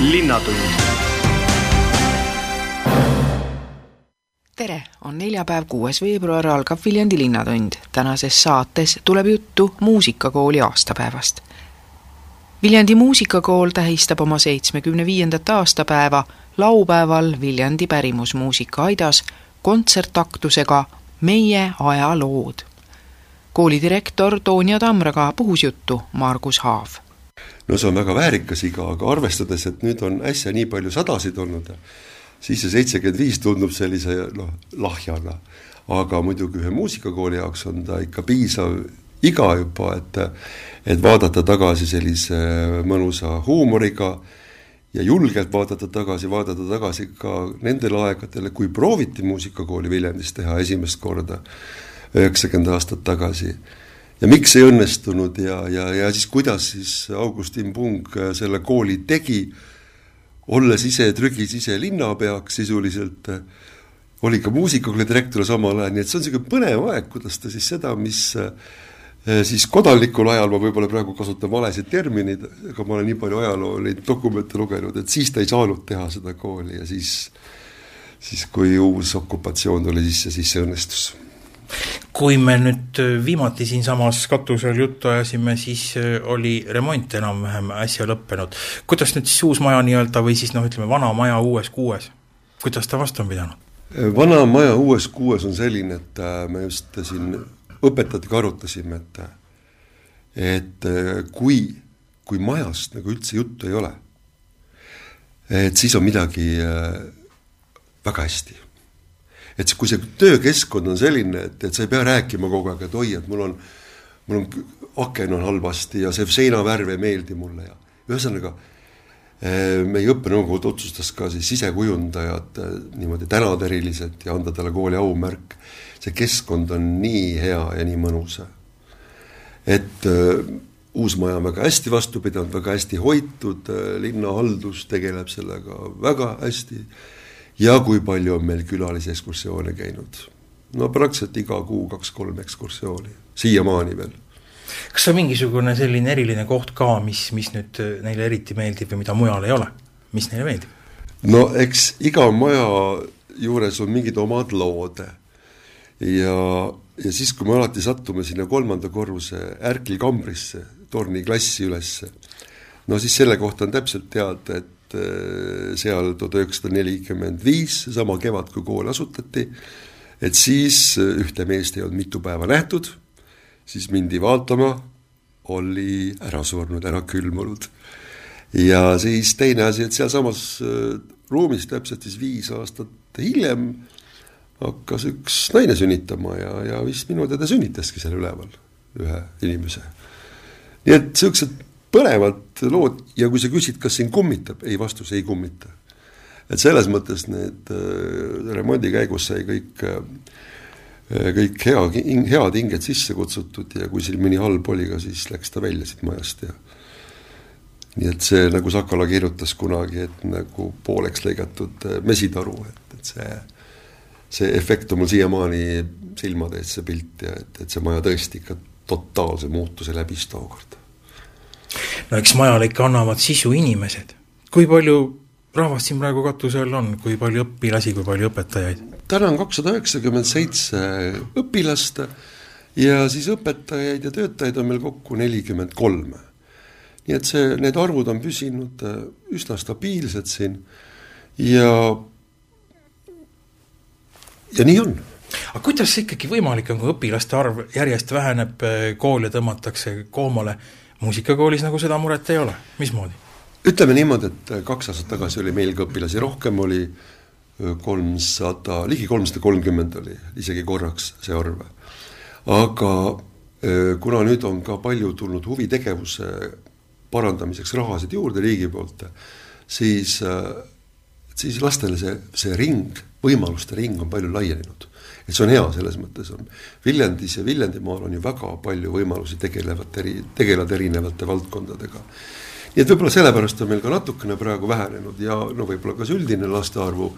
linnatund tere, on neljapäev, kuues veebruar, algab Viljandi Linnatund. tänases saates tuleb juttu muusikakooli aastapäevast. Viljandi muusikakool tähistab oma seitsmekümne viiendat aastapäeva laupäeval Viljandi pärimusmuusika aidas kontsertaktusega Meie ajalood. kooli direktor Toonja Tamraga puhus juttu Margus Haav. No see on väga väärikas iga, aga arvestades, et nüüd on äsja nii palju sadasid olnud, siis see seitsekümmend viis tundub sellise noh, lahjana. aga muidugi ühe muusikakooli jaoks on ta ikka piisav iga juba, et et vaadata tagasi sellise mõnusa huumoriga ja julgelt vaadata tagasi, vaadata tagasi ka nendele aegadele, kui prooviti muusikakooli Viljandis teha esimest korda, üheksakümmend aastat tagasi. Ja miks ei õnnestunud ja, ja, ja siis kuidas siis Augustin Pung selle kooli tegi, olles ise trügis ise linnapeaks sisuliselt, oli ka muusikakooli direktor samal ajal, nii et see on niisugune põnev aeg, kuidas ta siis seda, mis Eh, siis kodanlikul ajal ma võib-olla praegu kasutan valesid termineid, aga ma olen nii palju ajaloo neid dokumente lugenud, et siis ta ei saanud teha seda kooli ja siis, siis kui uus okupatsioon tuli sisse, siis see õnnestus. Kui me nüüd viimati siinsamas katuse all juttu ajasime, siis äh, oli remont enam-vähem äsja lõppenud. kuidas nüüd siis uus maja nii-öelda või siis noh, ütleme vana maja uues kuues, kuidas ta vastu on pidanud? vana maja uues kuues on selline, et äh, me just siin õpetajatega arutasime, et et kui, kui majast nagu üldse juttu ei ole, et siis on midagi äh, väga hästi. Et kui see töökeskkond on selline, et, et sa ei pea rääkima kogu aeg, et oi, et mul on, mul on, aken on halvasti ja see seinavärv ei meeldi mulle ja ühesõnaga, äh, meie õppenõukogu otsustas ka siis sisekujundajad äh, niimoodi tänada eriliselt ja anda talle kooli aumärk see keskkond on nii hea ja nii mõnus. et äh, uus maja on väga hästi vastu pidanud, väga hästi hoitud linnahaldus tegeleb sellega väga hästi ja kui palju on meil külalisekskursioone käinud. no praktiliselt iga kuu kaks-kolm ekskursiooni, siiamaani veel kas on mingisugune selline eriline koht ka, mis, mis nüüd äh, neile eriti meeldib ja mida mujal ei ole, mis neile meeldib? no eks iga maja juures on mingid omad lood ja, ja siis, kui me alati sattume sinna kolmanda korruse ärklikambrisse, torni klassi ülesse, no siis selle kohta on täpselt teada, et äh, seal tuhat üheksasada nelikümmend viis, seesama kevad, kui kool asutati, et siis äh, ühte meest ei olnud mitu päeva nähtud, siis mindi vaatama, oli ära surnud, ära külmunud. ja siis teine asi, et sealsamas äh, ruumis täpselt siis viis aastat hiljem hakkas üks naine sünnitama ja, ja vist minu teada sünnitaski seal üleval ühe inimese. nii et niisugused põnevad lood ja kui sa küsid, kas siin kummitab, ei, vastus ei kummita. et selles mõttes need äh, remondi käigus sai kõik äh, kõik hea, head hinged sisse kutsutud ja kui siin mõni halb oli ka, siis läks ta välja siit majast ja nii et see, nagu Sakala kirjutas kunagi, et nagu pooleks lõigatud äh, mesitaru, et, et see see efekt on mul siiamaani silmade ees, see pilt ja et, et see maja tõesti ikka totaalse muutuse läbis tookord. Eks majale ikka annavad sisu inimesed. kui palju rahvast siin praegu katuse all on, kui palju õpilasi, kui palju õpetajaid? täna on kakssada üheksakümmend seitse õpilast ja siis õpetajaid ja töötajaid on meil kokku nelikümmend kolm. nii et see, need arvud on püsinud üsna stabiilsed siin ja ja nii on. aga kuidas see ikkagi võimalik on, kui õpilaste arv järjest väheneb, koole tõmmatakse koomale, muusikakoolis nagu seda muret ei ole, mismoodi? ütleme niimoodi, et kaks aastat tagasi oli meil ka õpilasi rohkem, oli kolmsada, ligi kolmsada kolmkümmend oli isegi korraks see arv. aga kuna nüüd on ka palju tulnud huvitegevuse parandamiseks rahasid juurde riigi poolt, siis, siis lastele see, see ring võimaluste ring on palju laienenud. Et see on hea, selles mõttes on, Viljandis ja Viljandimaal on ju väga palju võimalusi tegelevat eri, tegeleda erinevate valdkondadega. nii et võib-olla sellepärast on meil ka natukene praegu vähenenud ja no võib-olla ka see üldine laste arvu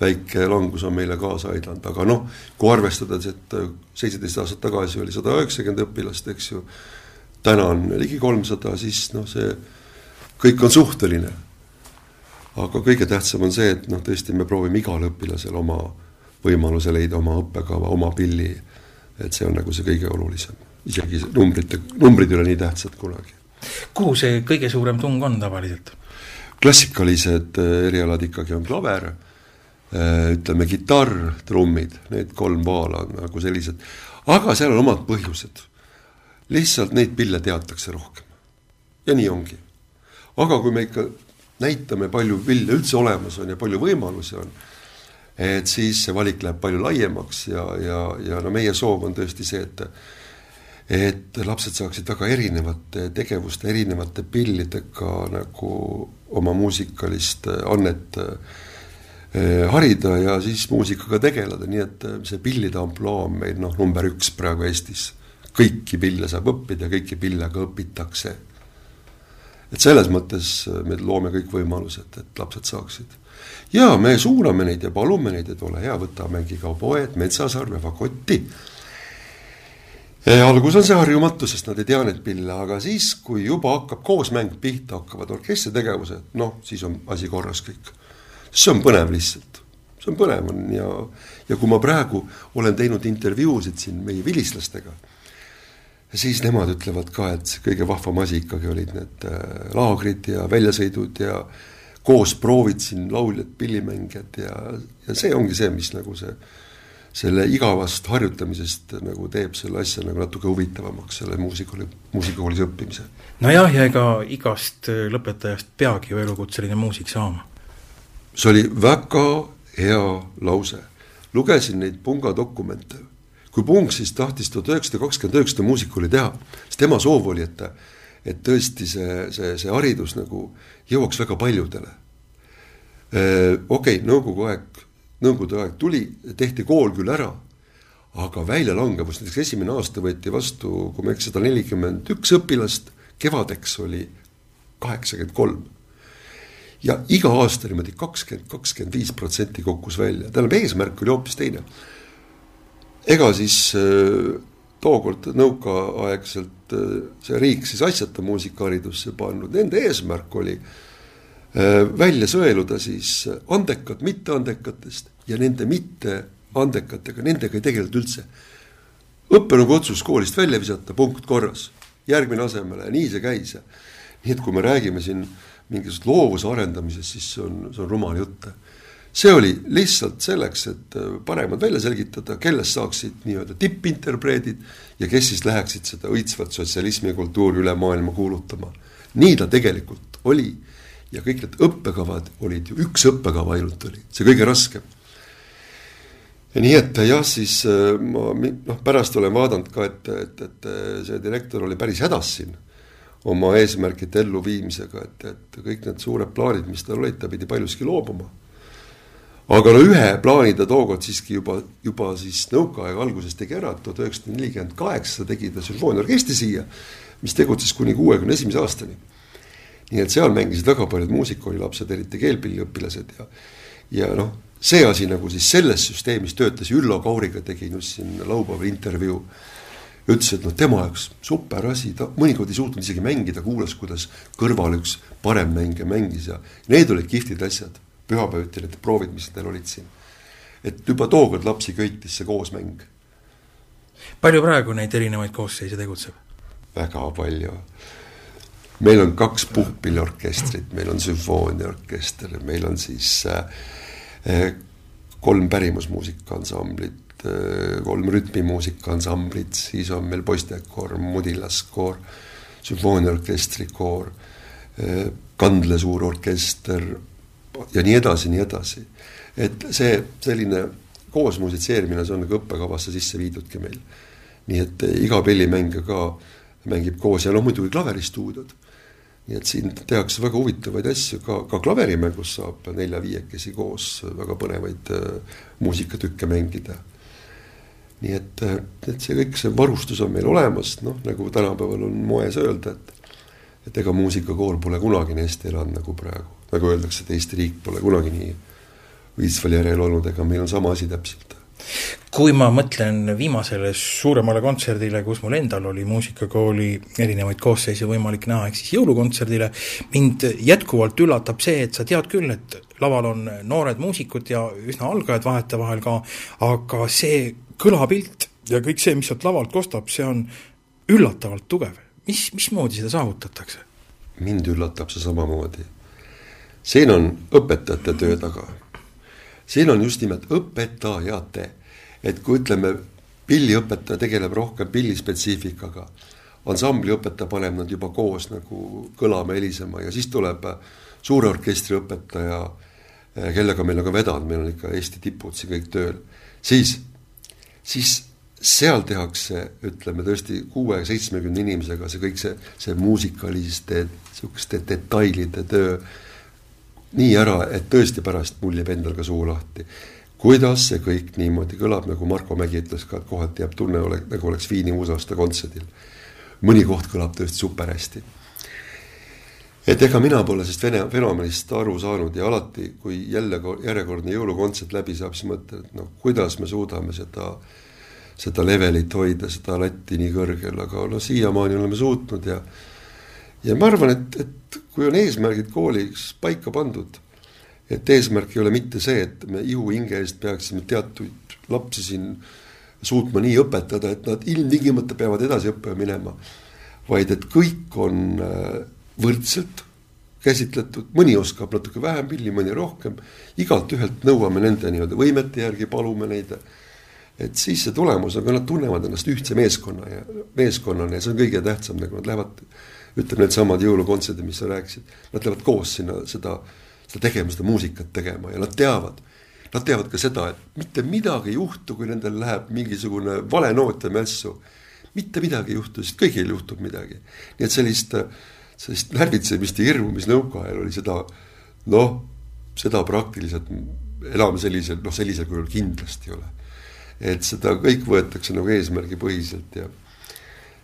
väike langus on meile kaasa aidanud, aga noh, kui arvestades, et seitseteist aastat tagasi oli sada üheksakümmend õpilast, eks ju, täna on ligi kolmsada, siis noh, see kõik on suhteline aga kõige tähtsam on see, et noh, tõesti me proovime igale õpilasele oma võimaluse leida oma õppekava, oma pilli, et see on nagu see kõige olulisem. isegi numbrite, numbrid ei ole nii tähtsad kunagi. kuhu see kõige suurem tung on tavaliselt? klassikalised äh, erialad ikkagi on klaver, äh, ütleme kitarr, trummid, need kolm vaala on nagu sellised, aga seal on omad põhjused. lihtsalt neid pille teatakse rohkem. ja nii ongi. aga kui me ikka näitame, palju pille üldse olemas on ja palju võimalusi on, et siis see valik läheb palju laiemaks ja, ja, ja no meie soov on tõesti see, et et lapsed saaksid väga erinevate tegevuste, erinevate pillidega nagu oma muusikalist annet eh, harida ja siis muusikaga tegeleda, nii et eh, see pillide ampluaa on meil noh, number üks praegu Eestis. kõiki pille saab õppida kõiki pille ka õpitakse. et selles mõttes eh, me loome kõik võimalused, et lapsed saaksid. Ja me suuname neid ja palume neid, et ole hea, võta mängige oboed, metsasarve, fagotti algus on see harjumatu, sest nad ei tea neid pille, aga siis, kui juba hakkab koosmäng pihta, hakkavad orkestritegevused, noh, siis on asi korras kõik. see on põnev lihtsalt, see on põnev on ja, ja kui ma praegu olen teinud intervjuusid siin meie vilistlastega, siis nemad ütlevad ka, et kõige vahvam asi ikkagi olid need äh, laagrid ja väljasõidud ja koos proovid siin lauljad, pillimängijad ja, ja see ongi see, mis nagu see selle igavast harjutamisest nagu teeb selle asja nagu natuke huvitavamaks, selle muusikuli, muusikakoolis õppimise. nojah, ja ega igast lõpetajast peagi ju elukutseline muusik saama. see oli väga hea lause. lugesin neid Punga dokumente. kui Pung siis tahtis tuhat üheksasada kakskümmend üheksa muusikooli teha, siis tema soov oli, et et tõesti see, see, see haridus nagu jõuaks väga paljudele. Okei okay,, nõukogu aeg Nõukogude aeg tuli, tehti kool küll ära, aga väljalangevus, näiteks esimene aasta võeti vastu, kui ma ei eksi, sada nelikümmend üks õpilast, kevadeks oli kaheksakümmend kolm. ja iga aasta niimoodi kakskümmend, kakskümmend viis protsenti kukkus välja, tähendab, eesmärk oli hoopis teine. ega siis tookord nõukaaegselt äh, see riik siis asjata muusikaharidusse pannud, nende eesmärk oli äh, välja sõeluda siis andekad mitteandekatest ja nende mitteandekatega, nendega ei tegeleta üldse. õppenõukogu otsus koolist välja visata, punkt korras, järgmine asemele ja nii see käis. nii et kui me räägime siin mingisugust loovuse arendamisest, siis see on, see on rumal jutt. See oli lihtsalt selleks, et äh, paremad välja selgitada, kellest saaksid nii-öelda tippinterpreedid ja kes siis läheksid seda õitsvat sotsialismi ja kultuuri üle maailma kuulutama. nii ta tegelikult oli ja kõik need õppekavad olid ju, üks õppekava ainult oli, see kõige raskem. ja nii et jah, siis äh, ma noh, pärast olen vaadanud ka, et, et, et see direktor oli päris hädas siin oma eesmärkide elluviimisega, et, et kõik need suured plaanid, mis tal olid, ta pidi paljuski loobuma. Aga no ühe plaani ta tookord siiski juba, juba siis nõukaaja alguses tegi ära, tuhat üheksasada nelikümmend kaheksa tegi ta sümfooniaorkestri siia, mis tegutses kuni kuuekümne esimese aastani. Nii et seal mängisid väga paljud muusikakoolilapsed, eriti keelpilliõpilased ja ja noh, see asi nagu siis selles süsteemis töötas, Üllo Kauriga tegin just siin laupäeval intervjuu, ütles, et noh, tema jaoks super asi, ta mõnikord ei suutnud isegi mängida, kuulas, kuidas kõrval üks parem mängija mängis ja need olid kihvtid asjad, pühapäeviti need proovid, mis neil olid siin. et juba tookord lapsi köitis see koosmäng. palju praegu neid erinevaid koosseise tegutseb? väga palju meil on kaks puhkpilliorkestrit, meil on sümfooniaorkester, meil on siis äh, kolm pärimusmuusikaansamblit äh,, kolm rütmimuusikaansamblit, siis on meil poistekoor, mudilaskoor, sümfooniaorkestri koor äh,, Kandle suur orkester ja nii edasi, nii edasi. et see selline koos musitseerimine, see on nagu õppekavasse sisse viidudki meil. nii et iga pillimängija ka mängib koos ja noh, muidugi klaveristuudiod nii et siin tehakse väga huvitavaid asju, ka, ka klaverimängus saab nelja-viiekesi koos väga põnevaid äh, muusikatükke mängida. nii et, äh, et see kõik, see varustus on meil olemas, noh, nagu tänapäeval on moes öelda, et et ega muusikakool pole kunagi nii hästi elanud nagu praegu, nagu öeldakse, et Eesti riik pole kunagi nii õitsval järjel olnud, ega meil on sama asi täpselt kui ma mõtlen viimasele suuremale kontserdile, kus mul endal oli muusikakooli erinevaid koosseise võimalik näha, ehk siis jõulukontserdile, mind jätkuvalt üllatab see, et sa tead küll, et laval on noored muusikud ja üsna algajad vahetevahel ka, aga see kõlapilt ja kõik see, mis sealt lavalt kostab, see on üllatavalt tugev. mis, mismoodi seda saavutatakse? mind üllatab see samamoodi. Siin on õpetajate töö taga. siin on just nimelt õpetajate, et kui ütleme, pilliõpetaja tegeleb rohkem pillispetsiifikaga, ansambliõpetaja paneb nad juba koos nagu kõlama, helisema ja siis tuleb suure orkestri õpetaja, kellega meil on ka vedanud, meil on ikka Eesti tipud siin kõik tööl, siis, siis seal tehakse, ütleme tõesti kuue-seitsmekümne inimesega see kõik see, see muusikaliste niisuguste detailide töö nii ära, et tõesti pärast mul jääb endal ka suu lahti. kuidas see kõik niimoodi kõlab, nagu Marko Mägi ütles ka, et kohati jääb tunne, nagu oleks Viini uusaasta kontserdil. mõni koht kõlab tõesti super hästi. et ega mina pole sellest vene fenomenist aru saanud ja alati, kui jälle järjekordne jõulukontsert läbi saab, siis mõtled, et noh, kuidas me suudame seda seda levelit hoida, seda latti nii kõrgel, aga no siiamaani oleme suutnud ja ja ma arvan, et, et kui on eesmärgid kooliks paika pandud, et eesmärk ei ole mitte see, et me ihuhinge eest peaksime teatuid lapsi siin suutma nii õpetada, et nad ilmtingimata peavad edasi õppima minema, vaid et kõik on äh, võrdselt käsitletud, mõni oskab natuke vähem pilli, mõni rohkem, igalt ühelt nõuame nende nii-öelda võimete järgi, palume neid et siis see tulemus on, nad tunnevad ennast ühtse meeskonna ja meeskonnana ja see on kõige tähtsam, nagu nad lähevad, ütleme needsamad jõulukontserdid, mis sa rääkisid, nad lähevad koos sinna seda, seda tegema, seda muusikat tegema ja nad teavad, nad teavad ka seda, et mitte midagi ei juhtu, kui nendel läheb mingisugune vale noot ja mässu. mitte midagi ei juhtu, sest kõigil juhtub midagi. nii et sellist, sellist närvitsemist ja hirmu, mis nõukaajal oli, seda noh, seda praktiliselt enam sellisel, noh, sellisel kujul kindlasti ei ole et seda kõik võetakse nagu eesmärgipõhiselt ja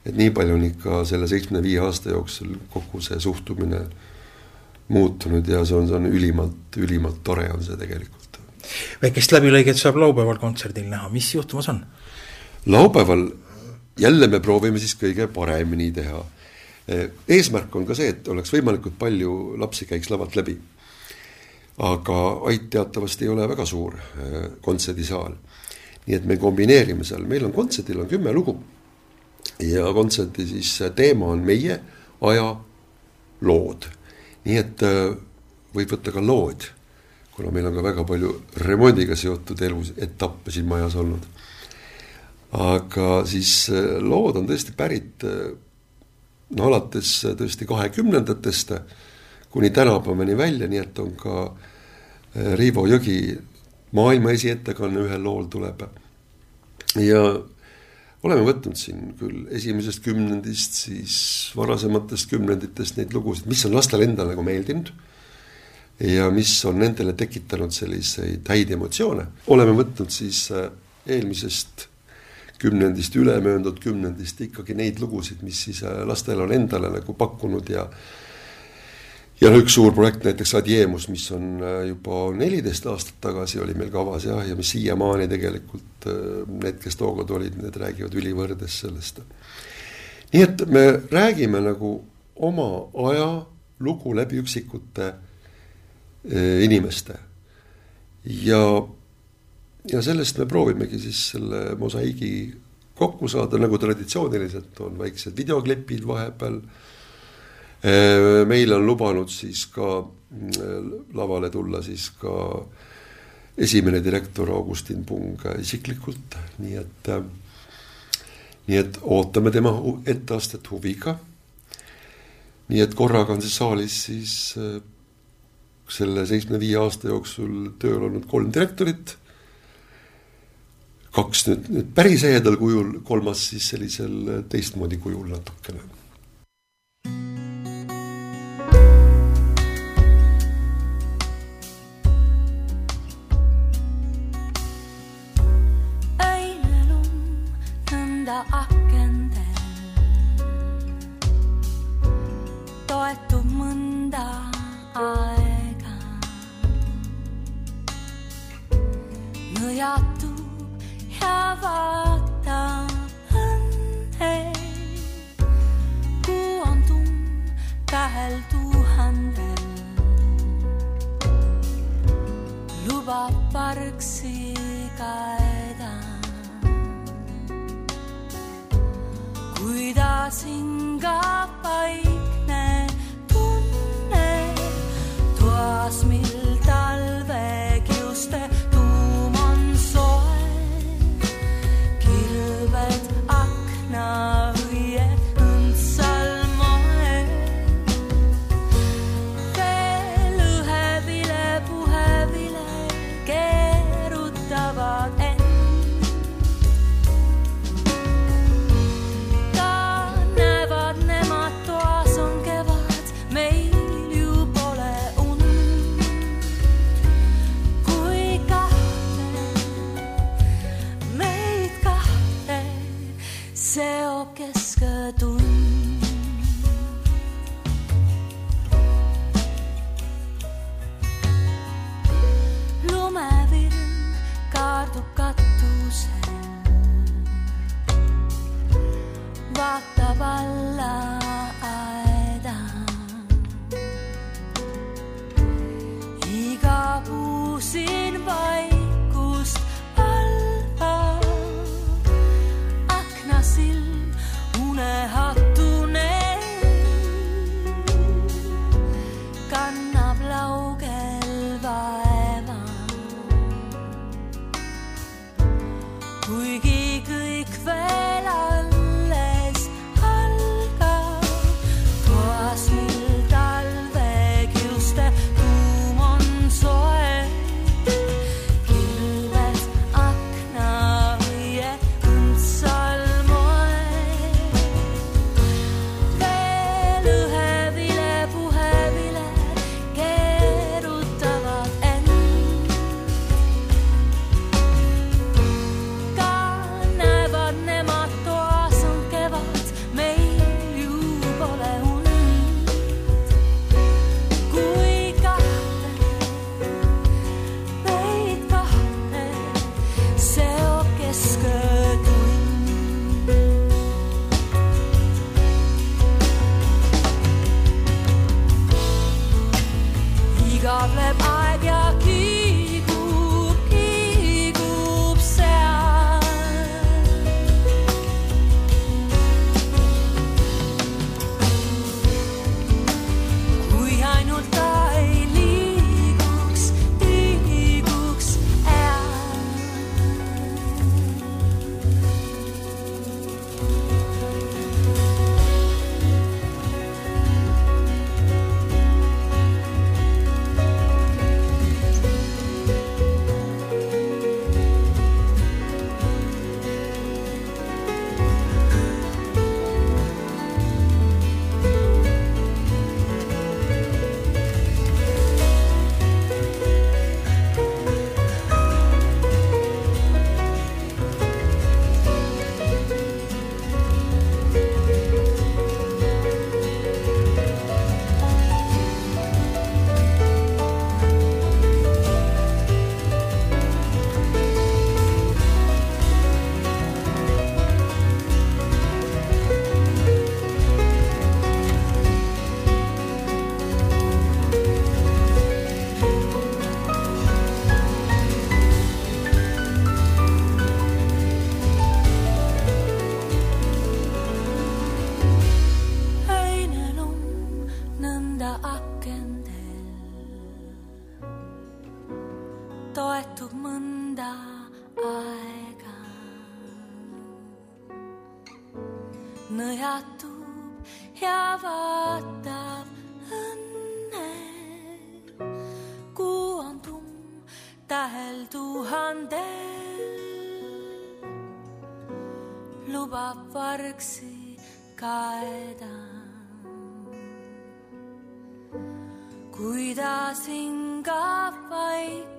et nii palju on ikka selle seitsmekümne viie aasta jooksul kogu see suhtumine muutunud ja see on, see on ülimalt, ülimalt tore on see tegelikult. väikest läbilõiget saab laupäeval kontserdil näha, mis juhtumas on? laupäeval jälle me proovime siis kõige paremini teha. eesmärk on ka see, et oleks võimalikult palju lapsi käiks lavalt läbi. aga Ait teatavasti ei ole väga suur eh, kontserdisaal nii et me kombineerime seal, meil on kontserdil on kümme lugu. ja kontserdi siis teema on meie aja lood. nii et äh, võib võtta ka lood, kuna meil on ka väga palju remondiga seotud elus etappe siin majas olnud. aga siis äh, lood on tõesti pärit äh, no alates tõesti kahekümnendatest kuni tänapäevani välja, nii et on ka Riivo Jõgi maailma esiettekanne ühel lool tuleb. ja oleme võtnud siin küll esimesest kümnendist, siis varasematest kümnenditest neid lugusid, mis on lastele endale nagu meeldinud ja mis on nendele tekitanud selliseid häid emotsioone. oleme võtnud siis äh, eelmisest kümnendist, ülemöödunud kümnendist ikkagi neid lugusid, mis siis äh, lastele on endale nagu pakkunud ja ja no üks suur projekt näiteks Adiemus, mis on äh, juba neliteist aastat tagasi oli meil kavas jah, ja mis siiamaani tegelikult äh, need, kes tookord olid, need räägivad ülivõrdes sellest. nii et me räägime nagu oma aja lugu läbi üksikute äh, inimeste ja, ja sellest me proovimegi siis selle mosaiigi kokku saada, nagu traditsiooniliselt on väiksed videoklipid vahepeal meile on lubanud siis ka mm, lavale tulla siis ka esimene direktor Augustin Pung isiklikult, nii et, äh, nii et ootame tema etteastet huviga. nii et korraga on siis saalis siis äh, selle seitsmekümne viie aasta jooksul tööl olnud kolm direktorit, kaks nüüd, nüüd päris ehedal kujul, kolmas siis sellisel teistmoodi kujul natukene 하얗도 해봤다한해 구원도 가을도 한데 루바 빠르ksi nõjatub ja vaatab õnne. kuu on tumm tähel tuhandel, lubab vargsi kaeda. kuidas hingab vaik.